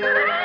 Ah!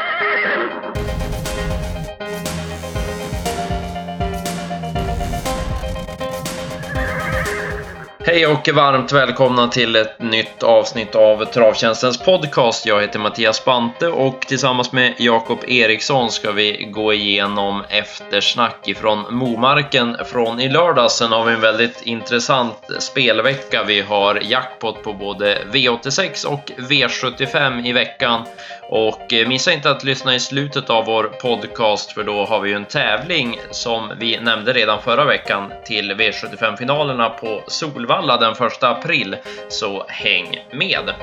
Hej och varmt välkomna till ett nytt avsnitt av Travtjänstens podcast. Jag heter Mattias Bante och tillsammans med Jakob Eriksson ska vi gå igenom eftersnack ifrån Momarken från i lördags. Sen har vi en väldigt intressant spelvecka. Vi har jackpot på både V86 och V75 i veckan. Och eh, missa inte att lyssna i slutet av vår podcast för då har vi ju en tävling som vi nämnde redan förra veckan till V75-finalerna på Solvalla den 1 april. Så häng med!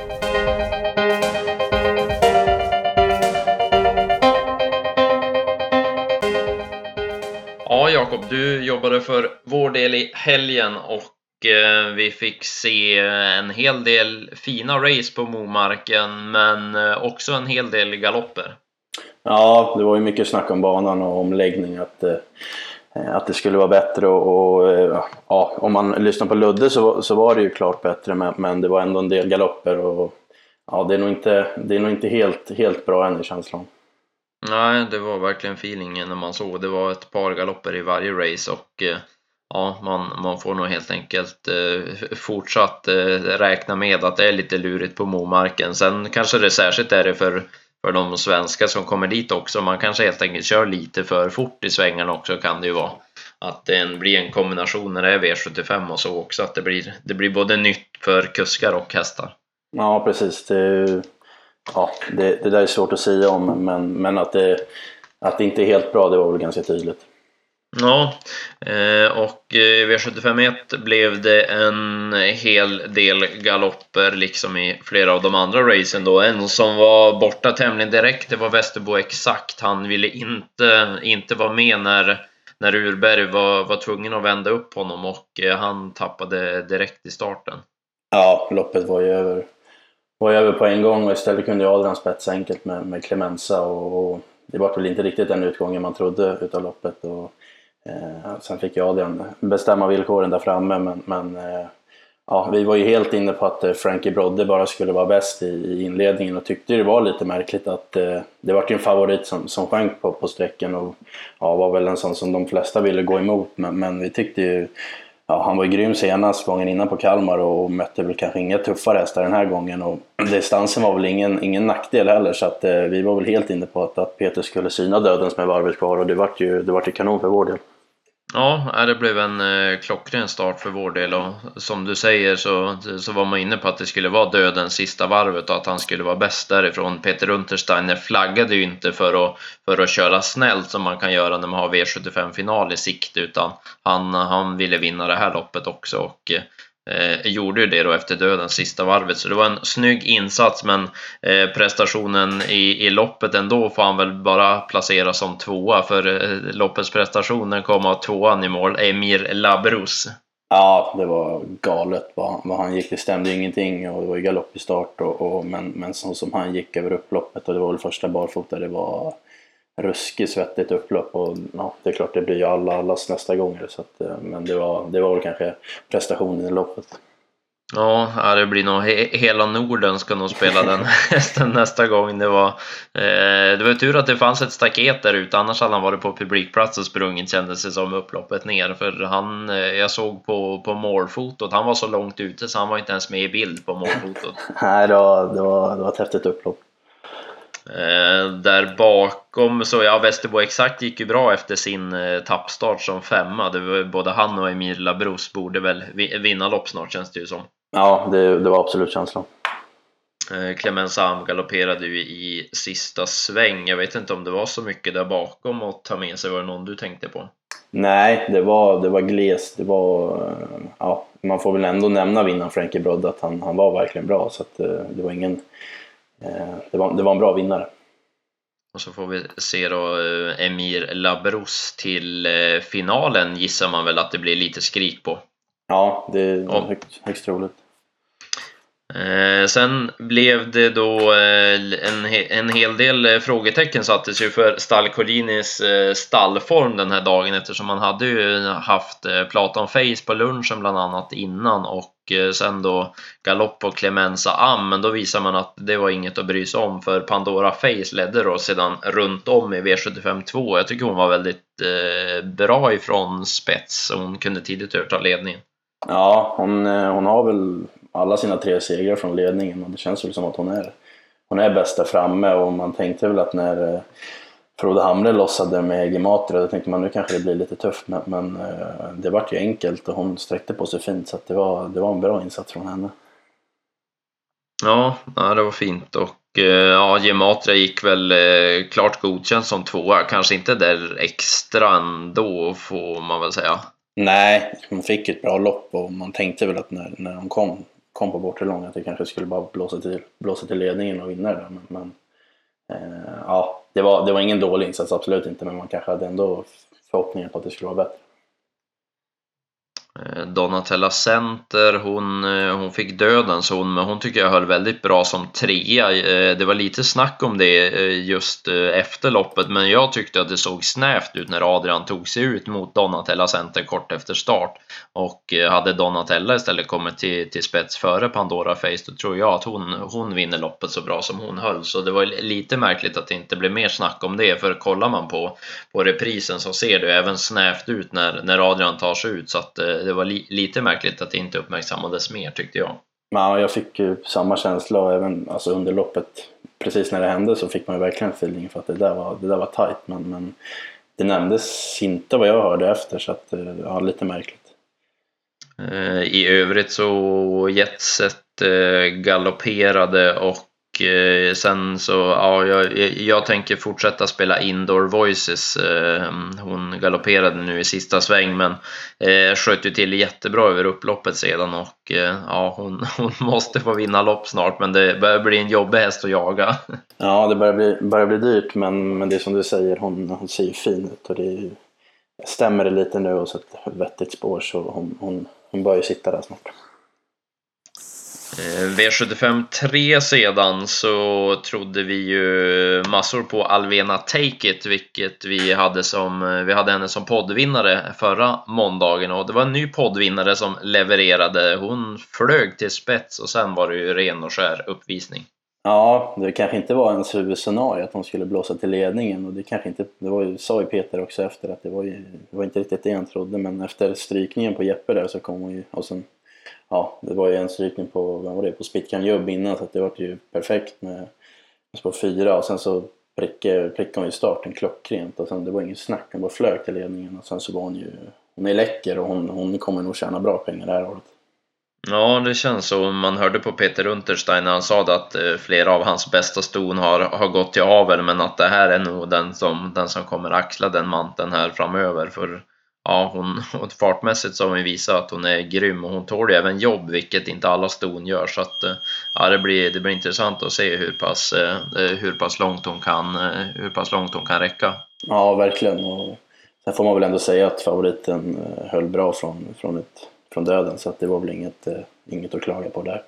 Ja, Jakob, du jobbade för vår del i helgen och eh, vi fick se en hel del fina race på Momarken, men eh, också en hel del galopper. Ja, det var ju mycket snack om banan och omläggning. Att, eh, Eh, att det skulle vara bättre och, och eh, ja, om man lyssnar på Ludde så, så var det ju klart bättre men, men det var ändå en del galopper och ja, det är nog inte, det är nog inte helt, helt bra än i känslan. Nej, det var verkligen feelingen när man såg. Det var ett par galopper i varje race och eh, ja, man, man får nog helt enkelt eh, fortsatt eh, räkna med att det är lite lurigt på Momarken. Sen kanske det särskilt är det för, för de svenskar som kommer dit också. Man kanske helt enkelt kör lite för fort i svängarna också kan det ju vara. Att det blir en kombination när det är V75 och så också. Att det blir, det blir både nytt för kuskar och hästar. Ja, precis. Det ja, det, det där är svårt att säga om, men, men att, det, att det inte är helt bra, det var väl ganska tydligt. Ja, eh, och eh, i V751 blev det en hel del galopper liksom i flera av de andra racen då. En som var borta tämligen direkt, det var Västerbo Exakt. Han ville inte, inte vara med när, när Urberg var, var tvungen att vända upp honom och eh, han tappade direkt i starten. Ja, loppet var ju över var över på en gång och istället kunde Adrian spetsa enkelt med, med Clemenza och, och det var väl inte riktigt den utgången man trodde utav loppet. Och, eh, sen fick ju Adrian bestämma villkoren där framme men, men eh, ja, vi var ju helt inne på att eh, Frankie Brodde bara skulle vara bäst i, i inledningen och tyckte det var lite märkligt att eh, det var en favorit som, som sjönk på, på sträckan och ja, var väl en sån som de flesta ville gå emot men, men vi tyckte ju ja, han var ju grym senast gången innan på Kalmar och mötte väl kanske inga tuffare hästar den här gången. Och distansen var väl ingen, ingen nackdel heller så att, eh, vi var väl helt inne på att, att Peter skulle syna dödens med varvet kvar och det vart ju, det vart ju kanon för vår del. Ja, det blev en eh, klockren start för vår del och som du säger så, så var man inne på att det skulle vara döden sista varvet och att han skulle vara bäst därifrån. Peter Untersteiner flaggade ju inte för att, för att köra snällt som man kan göra när man har V75-final i sikte utan han, han ville vinna det här loppet också och eh, eh, gjorde ju det då efter döden, sista varvet. Så det var en snygg insats men eh, prestationen i, i loppet ändå får han väl bara placera som tvåa för eh, loppets prestationen kom av tvåan i mål, Emir Labros. Ja, det var galet vad, vad han gick. Det stämde ingenting och det var ju galopp i start och, och men, men så som han gick över upploppet och det var väl första barfota det var ruskigt svettigt upplopp och ja, det är klart det blir ju alla, allas nästa gång. Så att, eh, men det var, det var väl kanske prestationen i loppet. Ja, det blir nog he hela Norden ska nog spela den hästen nästa gång. Det var, eh, det var tur att det fanns ett staket där ute, annars hade han varit på publikplats och sprungit kändes det som upploppet ner. För han, eh, jag såg på, på målfotot, han var så långt ute så han var inte ens med i bild på målfotot. Nej, det var, det, var, det var ett häftigt upplopp. Eh, där bakom så ja, Västerbo Exakt gick ju bra efter sin eh, tappstart som femma. Det var, både han och Emil Labros borde väl vinna lopp snart känns det ju som. Ja, det, det var absolut känslan. Eh, Clemens Am galopperade ju i sista sväng. Jag vet inte om det var så mycket där bakom att ta med sig. Var det någon du tänkte på? Nej, det var, det var glest. Det var, ja, man får väl ändå nämna vinnaren Frankie Brodd att han, han var verkligen bra. Så att, det var ingen det var, det var en bra vinnare. Och så får vi se då eh, Emir Labros till eh, finalen gissar man väl att det blir lite skrik på. Ja, det är högst, högst troligt. Eh, sen blev det då eh, en, en hel del frågetecken sattes ju för Stallcolinis eh, stallform den här dagen eftersom man hade ju haft Platon Face på lunchen bland annat innan och och sen då galopp på Clemenza Am, men då visar man att det var inget att bry sig om för Pandora Face ledde då sedan runt om i V75 2. Jag tycker hon var väldigt eh, bra ifrån spets, hon kunde tidigt överta ledningen. Ja, hon, eh, hon har väl alla sina tre segrar från ledningen och det känns väl som att hon är, hon är bäst där framme och man tänkte väl att när eh, Frode Hamre lossade med Gematra, då tänkte man nu kanske det blir lite tufft men, men eh, det vart ju enkelt och hon sträckte på sig fint så det, var, det var en bra insats från henne. Ja, det var fint och ja, Gematra gick väl klart godkänt som tvåa, kanske inte där extra ändå får man väl säga. Nej, hon fick ett bra lopp och man tänkte väl att när, när hon kom, kom på bortre lång att det kanske skulle bara blåsa till, blåsa till ledningen och vinna det. Men, men eh, ja, det var, det var ingen dålig insats, absolut inte, men man kanske hade ändå förhoppningar på att det skulle vara bättre. Eh, Donatella Center, hon, eh, hon fick dödens hon, men hon tycker jag höll väldigt bra som trea. Eh, det var lite snack om det just efter loppet, men jag tyckte att det såg snävt ut när Adrian tog sig ut mot Donatella Center kort efter start. Och hade Donatella istället kommit till, till spets före Pandora Face, då tror jag att hon, hon vinner loppet så bra som hon höll. Så det var lite märkligt att det inte blev mer snack om det, för kollar man på, på reprisen så ser det även snävt ut när, när Adrian tar sig ut. Så att det var li lite märkligt att det inte uppmärksammades mer tyckte jag. Ja, jag fick ju samma känsla även alltså under loppet. Precis när det hände så fick man ju verkligen feeling för att det där var, det där var tight. Men, men det nämndes inte vad jag hörde efter så att, eh, ja, lite märkligt. Eh, I övrigt så Jetset eh, galopperade och Eh, sen så, ja, jag, jag tänker fortsätta spela Indoor Voices. Eh, hon galopperade nu i sista sväng men eh, sköt ju till jättebra över upploppet sedan och eh, ja, hon, hon måste få vinna lopp snart men det börjar bli en jobbig häst att jaga. Ja, det börjar bli, börjar bli dyrt men, men det är som du säger, hon, hon ser ju fin ut och det är, stämmer det lite nu och så ett vettigt spår så hon, hon, hon bör ju sitta där snart. Eh, V75 3 sedan så trodde vi ju massor på Alvena Take It, vilket vi hade som, eh, vi hade henne som poddvinnare förra måndagen och det var en ny poddvinnare som levererade. Hon flög till spets och sen var det ju ren och skär uppvisning. Ja, det kanske inte var ens huvudscenario att hon skulle blåsa till ledningen och det kanske inte, det var ju, sa ju Peter också efter att det var ju, det var inte riktigt det han trodde men efter strykningen på Jeppe där så kom hon ju och sen ja, det var ju en strykning på, vad var det, på Spitkan Jubb innan så det var ju perfekt med, spår 4 och sen så prickade, prickade hon ju starten klockrent och sen det var ingen snack, hon bara flög till ledningen och sen så var hon ju, hon är läcker och hon, hon kommer nog tjäna bra pengar det här året. Ja, det känns så. Man hörde på Peter Unterstein när han sa att eh, flera av hans bästa ston har, har gått till avel, men att det här är nog den som, den som kommer axla den manteln här framöver. För ja, hon, fartmässigt så har hon visat att hon är grym och hon tål ju även jobb, vilket inte alla ston gör. Så att, eh, ja, det, blir, det blir intressant att se hur pass, eh, eh, hur pass, långt, hon kan, hur pass långt hon kan räcka. Ja, verkligen. Och sen får man väl ändå säga att favoriten höll bra från, från, ett, från döden, så att det var väl inget, inget att klaga på där.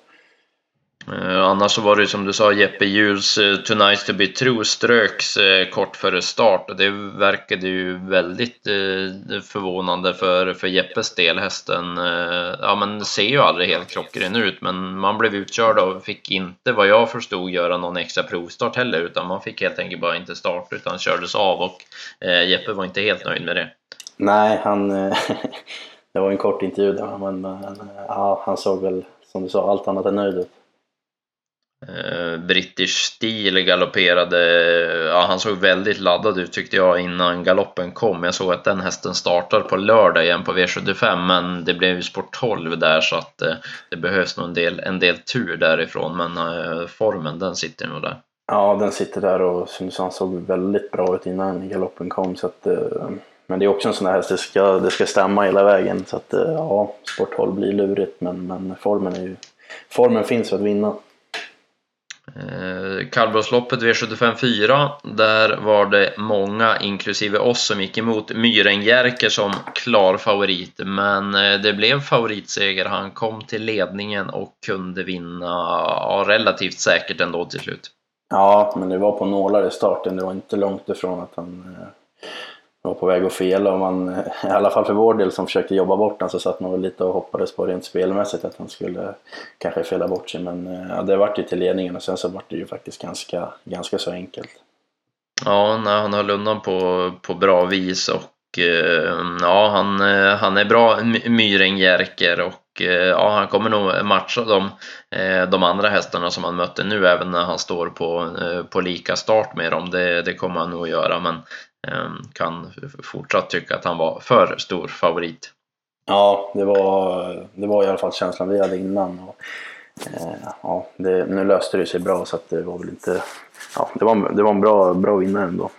Eh, annars så var det som du sa Jeppe Juhls eh, Too Nice To Be True ströks eh, kort före start och det verkade ju väldigt eh, förvånande för, för Jeppes del. Hästen ja, men ser ju aldrig helt klockren ut men man blev utkörd och fick inte vad jag förstod göra någon extra provstart heller utan man fick helt enkelt bara inte starta utan kördes av och Jeppe var inte helt nöjd med det. Nej, han det var en kort intervju där men, men ja, han såg väl som du sa allt annat än nöjd ut. Eh, British Steel galopperade, ja han såg väldigt laddad ut tyckte jag innan galoppen kom. Jag såg att den hästen startar på lördag igen på V75 men det blev ju sport 12 där så att eh, det behövs nog en del, en del tur därifrån men eh, formen den sitter nog där. Ja den sitter där och som du sa han såg väldigt bra ut innan galoppen kom så att eh, men det är också en sån här häst, det ska, det ska stämma hela vägen så att eh, ja, sport 12 blir lurigt men, men formen är ju formen finns för att vinna. Eh, Kallblåsloppet V75 4, där var det många, inklusive oss, som gick emot Myren som klar favorit. Men eh, det blev favoritseger. Han kom till ledningen och kunde vinna ja, relativt säkert ändå till slut. Ja, men det var på nålar i starten. Det var inte långt ifrån att han, eh, var på väg att fela och man, i alla fall för vår del som försökte jobba bort den så satt man väl lite och hoppades på rent spelmässigt att han skulle kanske fela bort sig men eh, ja, det vart ju till ledningen och sen så vart det ju faktiskt ganska, ganska så enkelt. Ja, nej, han höll undan på, på bra vis och eh, ja, han, eh, han är bra Myren Jerker och Eh, ja, han kommer nog matcha de, eh, de andra hästarna som han mötte nu även när han står på, eh, på lika start med dem. Det, det kommer han nog göra men ehm, kan fortsatt tycka att han var för stor favorit. Ja, det var, det var i alla fall känslan vi hade innan. Och, ja, det, nu löste det sig bra så att det var väl inte ja, det, var, det var en bra, bra vinnare ändå.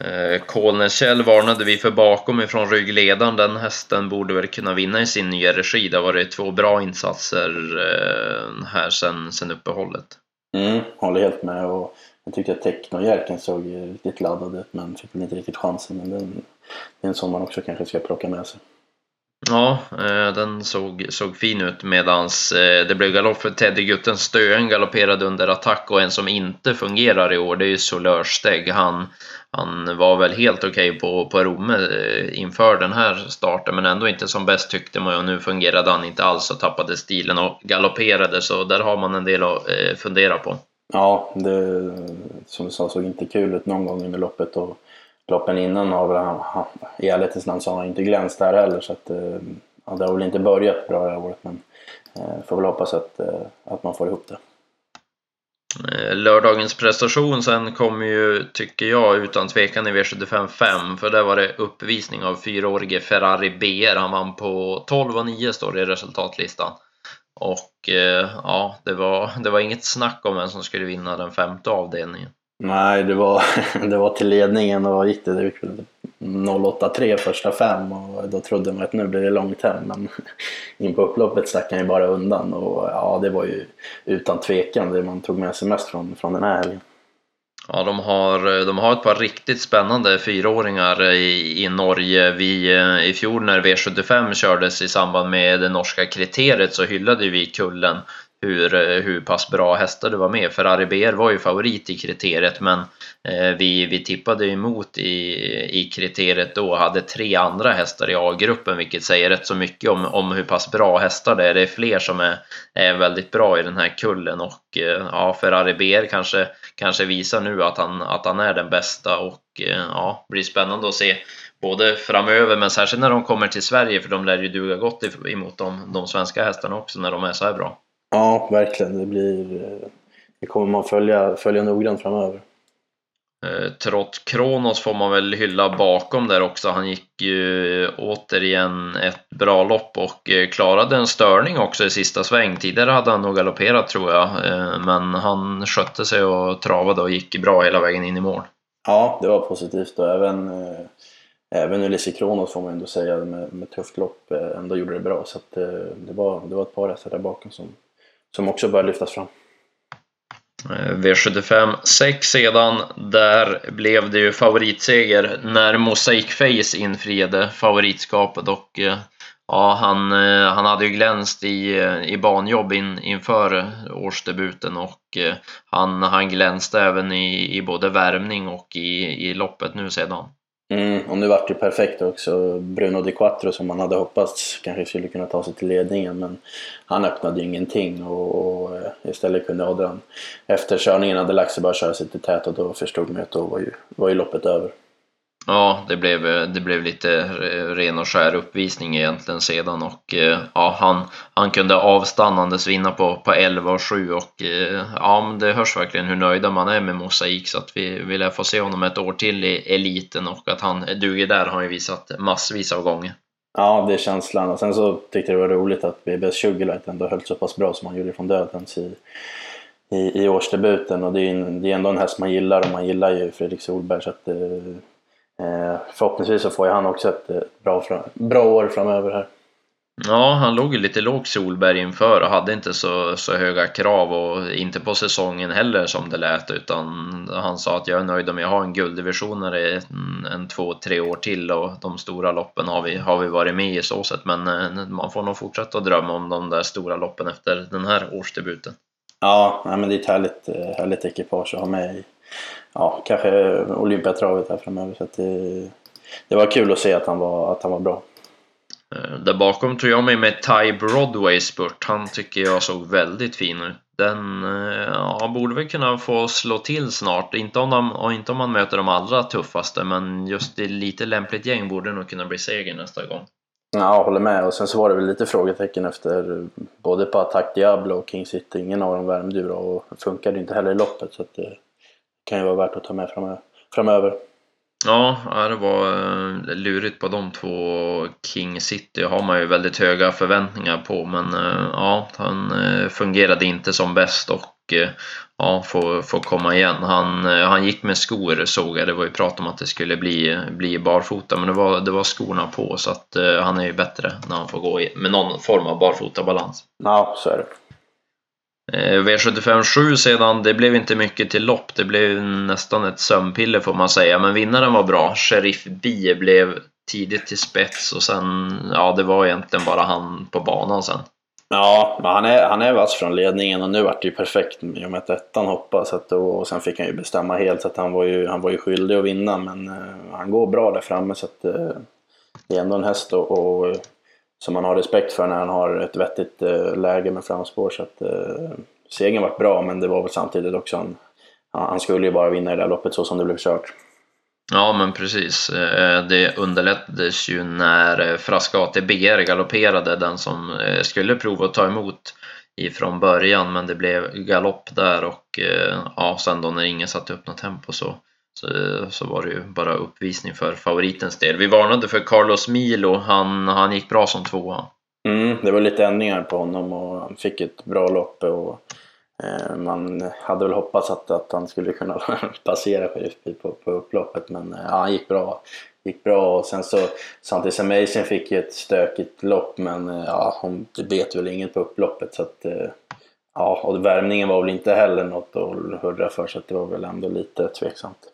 Eh, Kolnäskjell varnade vi för bakom ifrån ryggledaren. Den hästen borde väl kunna vinna i sin nya regi. Det har varit två bra insatser eh, här sen, sen uppehållet. Mm, håller helt med. Och jag tyckte att Technojärken såg riktigt laddad ut men fick inte riktigt chansen. Men den, det är en sån man också kanske ska plocka med sig. Ja, eh, den såg, såg fin ut medans eh, det blev galopp för Teddy Gutten Stöen galopperade under attack och en som inte fungerar i år det är ju Solörsteg. Han, han var väl helt okej okay på, på Romme eh, inför den här starten men ändå inte som bäst tyckte man och nu fungerade han inte alls och tappade stilen och galopperade så där har man en del att eh, fundera på. Ja, det som du sa såg inte kul ut någon gång under loppet och loppen innan har väl han, i ärlighetens namn så har han inte glänst där heller så att eh, ja, det har väl inte börjat bra det här året men får väl hoppas att, att man får ihop det. Eh, lördagens prestation sen kom ju, tycker jag, utan tvekan i V75 5 för där var det uppvisning av fyraårige Ferrari BR. Han vann på 12 och 9 står det i resultatlistan. Och eh, ja, det var, det var inget snack om vem som skulle vinna den femte avdelningen. Nej, det var, det var till ledningen och vad gick det? Det gick 083 första fem och då trodde man att nu blir det långt hem men in på upploppet stack han ju bara undan och ja, det var ju utan tvekan det man tog med sig mest från, från den här helgen. Ja, de har, de har ett par riktigt spännande fyraåringar i, i Norge. Vi, eh, I fjol när V75 kördes i samband med det norska kriteriet så hyllade vi kullen hur, eh, hur pass bra hästar det var med. Ferrari BR var ju favorit i kriteriet men eh, vi, vi tippade emot i, i kriteriet då och hade tre andra hästar i A-gruppen vilket säger rätt så mycket om, om hur pass bra hästar det är. Det är fler som är, är väldigt bra i den här kullen och eh, ja, Ferrari BR kanske, kanske visar nu att han, att han är den bästa och eh, ja, blir spännande att se både framöver men särskilt när de kommer till Sverige för de lär ju duga gott emot de, de svenska hästarna också när de är så här bra. Ja, verkligen. Det, blir, det kommer man följa, följa noggrant framöver. Eh, Trott Kronos får man väl hylla bakom där också. Han gick ju återigen ett bra lopp och eh, klarade en störning också i sista sväng. Tidigare hade han nog galopperat tror jag, eh, men han skötte sig och travade och gick bra hela vägen in i mål. Ja, det var positivt och även, även Ulysses Kronos får man ändå säga med, med tufft lopp ändå gjorde det bra. Så att, det, var, det var ett par hästar där bakom som, som också bör lyftas fram. Eh, V75 6 sedan, där blev det ju favoritseger när Mosaic Face infriade favoritskapet och eh, ja, han, eh, han hade ju glänst i, i banjobb in, inför årsdebuten och han, han glänste även i, i både värmning och i, i loppet nu sedan. Mm, och nu vart det perfekt också. Bruno Di Quattro som man hade hoppats kanske skulle kunna ta sig till ledningen men han öppnade ju ingenting och, och eh, istället kunde Adrian efter körningen hade lagt sig bara köra sig till tät och då förstod man att då var ju, var ju loppet över. Ja, det blev, eh, det blev lite ren och skär uppvisning egentligen sedan och eh, ja, han, han kunde avstannandes vinna på, på 11 och 7 och eh, ja, men det hörs verkligen hur nöjda man är med Mosaik så att vi, vi lär få se honom ett år till i eliten och att han duger där har han ju visat massvis av gånger. Ja, det är känslan. Och sen så tyckte jag det var roligt att BBS Sugarlight ändå höll så pass bra som han gjorde från dödens i, i, i årsdebuten. Och det är, en, det är ändå en häst man gillar och man gillar ju Fredrik Solberg. Så att, förhoppningsvis så får ju han också ett bra, bra år framöver här. Ja, han låg ju lite lågt Solberg inför och hade inte så, så höga krav och inte på säsongen heller som det lät utan han sa att jag är nöjd om jag har en gulddivision i en, en två, tre år till och de stora loppen har vi, har vi varit med i så sätt men eh, man får nog fortsätta drömma om de där stora loppen efter den här årsdebuten. Ja, men det är ett härligt, eh, härligt ekipage att ha med i ja, kanske Olympiatravet här framöver. Så att det, det var kul att se att han var, att han var bra. Eh, där bakom tog jag med mig Ty Broadway spurt. Han tycker jag såg väldigt fin ut. Den eh, ja, borde väl kunna få slå till snart. Inte om, de, och inte om man möter de allra tuffaste, men just i lite lämpligt gäng borde nog kunna bli seger nästa gång. Ja, jag håller med. Och sen så var det väl lite frågetecken efter både på Attack Diablo och King City. Ingen av dem värmde ju bra och funkade inte heller i loppet. Så det kan ju vara värt att ta med framöver. Ja, det var eh, lurigt på de två. King City har man ju väldigt höga förväntningar på men eh, ja, han eh, fungerade inte som bäst och ja, får, får komma igen. Han, han gick med skor såg jag, det var ju prat om att det skulle bli, bli barfota men det var, det var skorna på så att han är ju bättre när han får gå med någon form av barfotabalans. Ja, så är det. Eh, V75 7 sedan, det blev inte mycket till lopp. Det blev nästan ett sömnpiller får man säga. Men vinnaren var bra. Sheriff B blev tidigt till spets och sen, ja det var egentligen bara han på banan sen. Ja, men han är, han är vass från ledningen och nu vart det ju perfekt i och med att ettan hoppade. Så att och sen fick han ju bestämma helt så att han var ju, han var ju skyldig att vinna. Men uh, han går bra där framme så att uh, det är ändå en häst och, och som man har respekt för när han har ett vettigt eh, läge med framspår. Så att, eh, segern var bra, men det var väl samtidigt också en, han skulle ju bara vinna i det här loppet så som det blev kört. Ja, men precis. Eh, det underlättades ju när eh, Frascati BR galopperade, den som eh, skulle prova att ta emot ifrån början, men det blev galopp där och ja, sen då när ingen satte upp något tempo så så, eh, så var det ju bara uppvisning för favoritens del. Vi varnade för Carlos Milo, han, han gick bra som tvåa. Mm, det var lite ändringar på honom och han fick ett bra lopp och eh, man hade väl hoppats att, att han skulle kunna passera Sheriffby på, på upploppet men eh, han gick bra. Gick bra och sen så Santis Amazing fick ju ett stökigt lopp men eh, ja, hon bet väl inget på upploppet så att eh, ja, och värmningen var väl inte heller något att hurra för så att det var väl ändå lite tveksamt.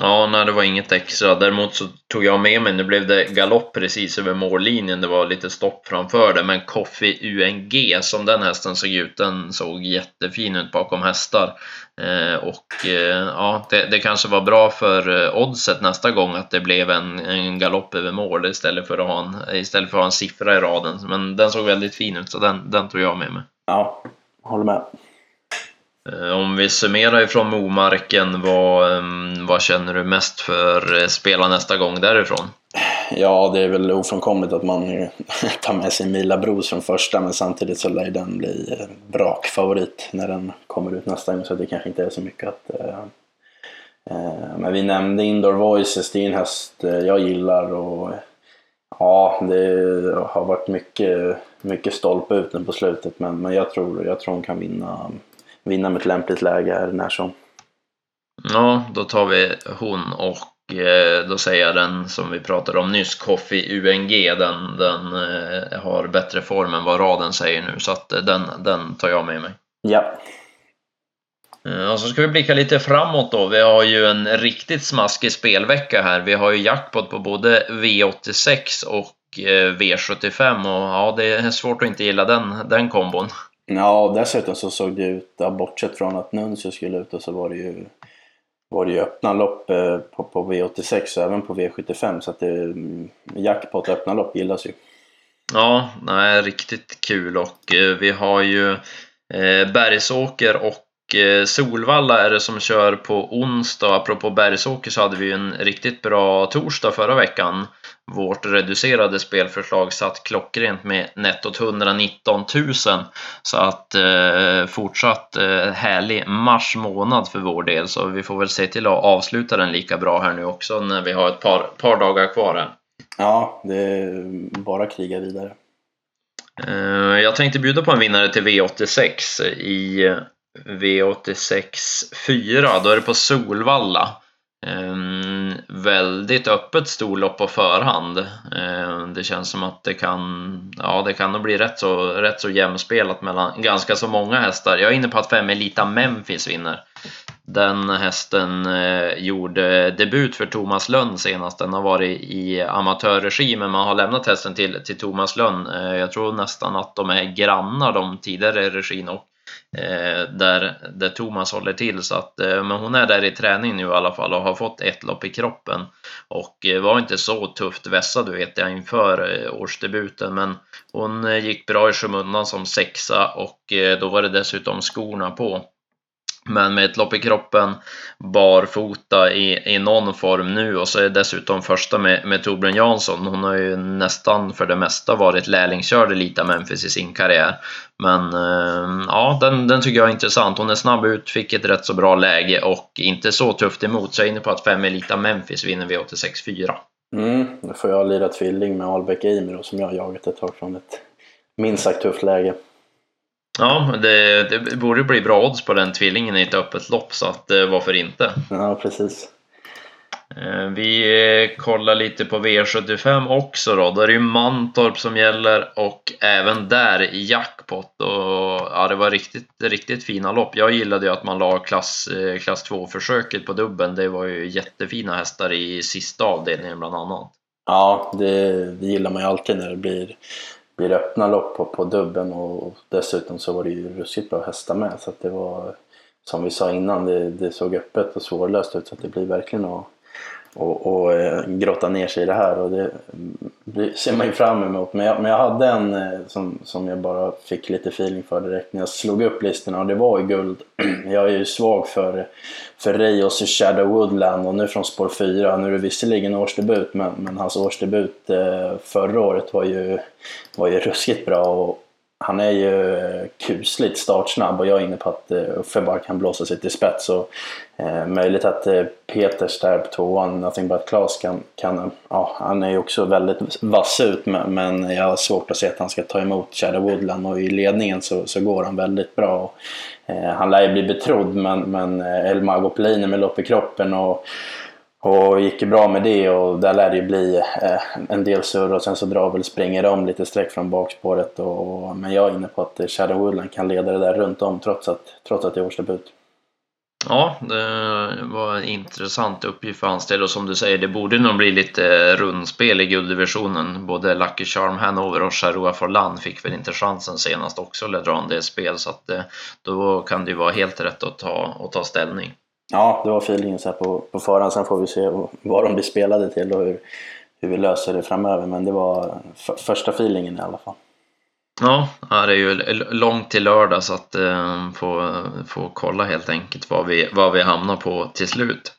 Ja, nej, det var inget extra. Däremot så tog jag med mig, nu blev det galopp precis över mållinjen, det var lite stopp framför det, men Coffee UNG som den hästen såg ut, den såg jättefin ut bakom hästar. Eh, och eh, ja, det, det, kanske var bra för eh, oddset nästa gång att det blev en, en galopp över mål istället för, att ha en, istället för att ha en siffra i raden. Men den såg väldigt fin ut, så den, den tog jag med mig. Ja, håller med. Eh, om vi summerar ifrån Momarken, vad, ehm, vad känner du mest för att spela nästa gång därifrån? Ja, det är väl ofrånkomligt att man eh, tar med sig Mila Bros från första, men samtidigt så lär den bli brakfavorit när den kommer ut nästa gång, så det kanske inte är så mycket att... Eh, men vi nämnde Indoor Voices, det är en häst jag gillar och ja, det har varit mycket, mycket stolpe ut nu på slutet, men, men jag, tror, jag tror hon kan vinna vinna med ett lämpligt läge här när som. Ja, då tar vi hon och eh, då säger jag den som vi pratade om nyss, Coffee UNG, den, den eh, har bättre form än vad raden säger nu så att eh, den, den tar jag med mig. Ja. Och så ska vi blicka lite framåt då. Vi har ju en riktigt smaskig spelvecka här. Vi har ju jackpot på både V86 och V75 och ja, det är svårt att inte gilla den, den kombon. Ja, och dessutom så såg det ut, ja, bortsett från att Nuncio skulle ut och så var det ju var det ju öppna lopp eh, på, på V86 och även på V75 så att det, mm, jackpot öppna lopp gillas ju. Ja, nej, riktigt kul och eh, vi har ju eh, Bergsåker och Solvalla är det som kör på onsdag. Apropå Bergsåker så hade vi ju en riktigt bra torsdag förra veckan vårt reducerade spelförslag satt klockrent med nettot 119 000. Så att eh, fortsatt eh, härlig mars månad för vår del. Så vi får väl se till att avsluta den lika bra här nu också när vi har ett par, par dagar kvar här. Ja, det är bara kriga vidare. Eh, jag tänkte bjuda på en vinnare till V86 i V86 4. Då är det på Solvalla. Um, väldigt öppet storlopp på förhand. Uh, det känns som att det kan, ja, det kan nog bli rätt så, rätt så jämspelat mellan ganska så många hästar. Jag är inne på att fem Elita Memphis vinner. Den hästen uh, gjorde debut för Thomas Lönn senast. Den har varit i amatörregi men man har lämnat hästen till, till Thomas Lönn. Uh, jag tror nästan att de är grannar de tidigare i regin och Eh, där, där Thomas håller till. Så att, eh, men hon är där i träning nu i alla fall och har fått ett lopp i kroppen. Och eh, var inte så tufft vässad vet jag inför eh, årsdebuten. Men hon eh, gick bra i skymundan som sexa och eh, då var det dessutom skorna på. Men med ett lopp i kroppen, barfota i, i någon form nu och så är det dessutom första med, med Torbjörn Jansson. Hon har ju nästan för det mesta varit lärlingskörd i Lita Memphis i sin karriär. Men eh, ja, den, den tycker jag är intressant. Hon är snabb ut, fick ett rätt så bra läge och inte så tufft emot. Så jag är inne på att 5 Elita Memphis vinner V86 4. Mm, då får jag lira tvilling med Albeck Eimer som jag har jagat ett tag från ett minst sagt tufft läge. Ja, det, det borde bli bra odds på den tvillingen i ett öppet lopp så att eh, varför inte? Ja, precis. Eh, vi eh, kollar lite på V75 också då. Då är det ju Mantorp som gäller och även där jackpot. Och, ja, det var riktigt, riktigt fina lopp. Jag gillade ju att man la klass, klass 2-försöket på dubben. Det var ju jättefina hästar i sista avdelningen bland annat. Ja, det, det gillar man ju alltid när det blir blir öppna lopp på, på dubben och dessutom så var det ju ruskigt bra hästar med. Så att det var som vi sa innan, det, det såg öppet och svårlöst ut. Så att det blir verkligen att och, och eh, grotta ner sig i det här och det ser man ju fram emot. Men jag, men jag hade en eh, som, som jag bara fick lite feeling för direkt när jag slog upp listorna och det var ju guld. Jag är ju svag för, för Reyos Shadow Woodland och nu från spår 4. Nu är det visserligen årsdebut men, men hans årsdebut eh, förra året var ju, var ju ruskigt bra och han är ju eh, kusligt startsnabb och jag är inne på att eh, Uffe bara kan blåsa sig till spets. Och, eh, möjligt att eh, Peters där på tvåan, Nothing But Class, kan, kan eh, ja, han är ju också väldigt vass ut men, men jag har svårt att se att han ska ta emot Shadow Woodland och i ledningen så, så går han väldigt bra. Och, eh, han lär ju bli betrodd men, men El Mago Pelini med lopp i kroppen och och gick ju bra med det och där lär det ju bli eh, en del surr och sen så drar väl springer om lite streck från bakspåret. Och, men jag är inne på att Shadow Woodland kan leda det där runt om trots att, trots att det är årsdebut. Ja, det var en intressant uppgift för hans del och som du säger, det borde nog bli lite rundspel i gulddivisionen. Både Lucky Charm Hanover och Charua Forlan fick väl inte chansen senast också att dra en del spel så att eh, då kan det ju vara helt rätt att ta, att ta ställning. Ja, det var feelingen så här på, på förhand. Sen får vi se vad de blir spelade till och hur, hur vi löser det framöver. Men det var första feelingen i alla fall. Ja, det är ju långt till lördag så att eh, få, få kolla helt enkelt vad vi, vad vi hamnar på till slut.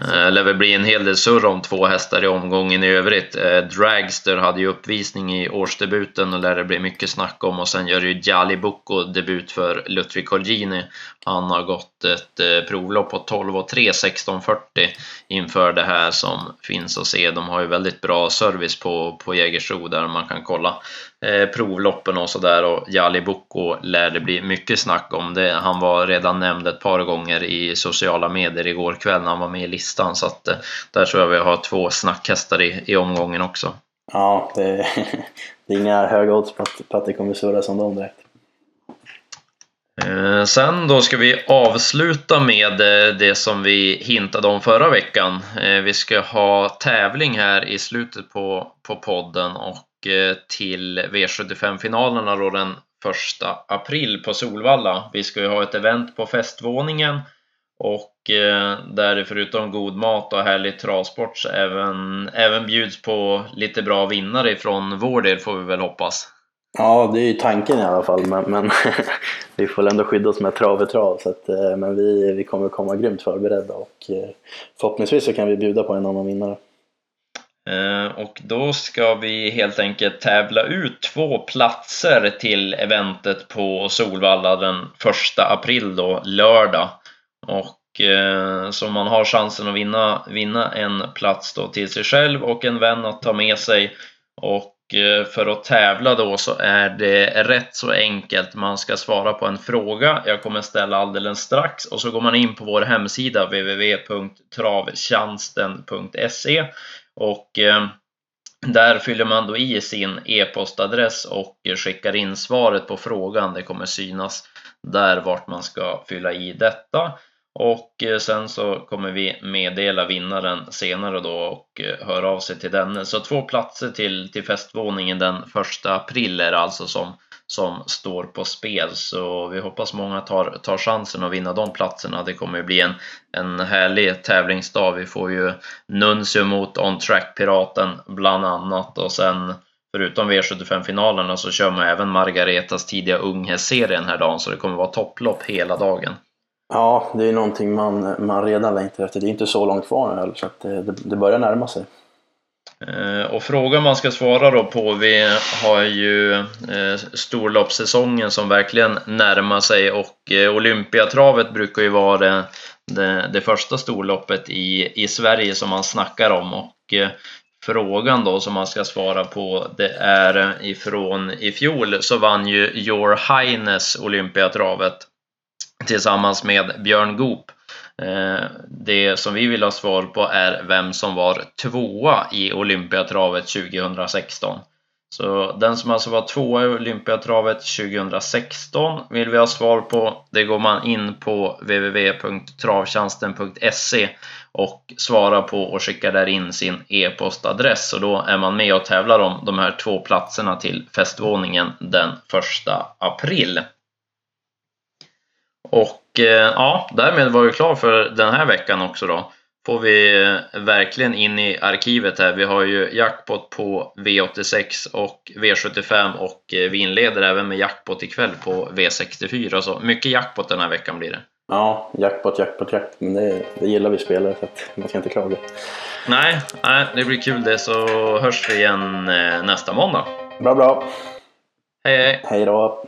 Eh, det lär väl bli en hel del surr om två hästar i omgången i övrigt. Eh, Dragster hade ju uppvisning i årsdebuten och lär det bli mycket snack om och sen gör ju Jali Boko debut för Ludvig Colgjini. Han har gått ett eh, provlopp på 12 och 3 16.40 inför det här som finns att se. De har ju väldigt bra service på, på Jägersro där man kan kolla provloppen och sådär och Jali Boko lär det bli mycket snack om det. Han var redan nämnd ett par gånger i sociala medier igår kväll när han var med i listan så att eh, där tror jag vi har två snackhästar i, i omgången också. Ja, det är, det är inga höga odds på att, på att det kommer surra som dem direkt. Eh, sen då ska vi avsluta med eh, det som vi hintade om förra veckan. Vi ska ha tävling här i slutet på, på podden och till V75-finalerna då den första april på Solvalla. Vi ska ju ha ett event på festvåningen och där det förutom god mat och härlig travsport även, även bjuds på lite bra vinnare ifrån vår del får vi väl hoppas. Ja, det är ju tanken i alla fall, men, men vi får ändå skydda oss med trav i trav. Så att, eh, men vi, vi kommer komma grymt förberedda och eh, förhoppningsvis så kan vi bjuda på en annan vinnare. Och då ska vi helt enkelt tävla ut två platser till eventet på Solvalla den 1 april då, lördag. Och eh, Eh, så man har chansen att vinna, vinna en plats då till sig själv och en vän att ta med sig. Och eh, för att tävla då så är det rätt så enkelt. Man ska svara på en fråga jag kommer ställa alldeles strax och så går man in på vår hemsida www.travtjänsten.se och eh, där fyller man då i sin e-postadress och skickar in svaret på frågan. Det kommer synas där vart man ska fylla i detta. Och eh, sen så kommer vi meddela vinnaren senare då och eh, höra av sig till denne. Så två platser till, till festvåningen den första april är det alltså som, som står på spel. Så vi hoppas många tar, tar chansen att vinna de platserna. Det kommer bli en, en härlig tävlingsdag. Vi får ju Nuncio mot On Track-piraten bland annat och sen förutom V75-finalerna så kör man även Margaretas tidiga unghästserie den här dagen så det kommer vara topplopp hela dagen. Ja, det är någonting man, man redan längtar efter. Det är inte så långt kvar nu så att eh, det, det börjar närma sig. Eh, och frågan man ska svara då på, vi har ju eh, storloppssäsongen som verkligen närmar sig och Olympiatravet brukar ju vara det, det, det, första storloppet i, i Sverige som man snackar om och frågan då som man ska svara på det är ifrån i fjol så vann ju Your Highness Olympiatravet tillsammans med Björn Goop. Eh, det som vi vill ha svar på är vem som var tvåa i Olympiatravet 2016. Så den som alltså var tvåa i Olympiatravet 2016 vill vi ha svar på. Det går man in på www.travtjänsten.se och svarar på och skickar där in sin e-postadress och då är man med och tävlar om de här två platserna till festvåningen den 1 april. Och eh, ja, därmed var vi klar för den här veckan också då. Får vi verkligen in i arkivet här. Vi har ju jackpot på V86 och V75 och eh, vi inleder även med jackpot ikväll på V64. Så mycket jackpot den här veckan blir det. Ja, jackpot, jackpot, jackpot. Men det, det gillar vi spelare så att man ska inte klaga. Nej, nej, det blir kul det. Så hörs vi igen eh, nästa måndag. Bra, bra. Hej, hej. Hej då.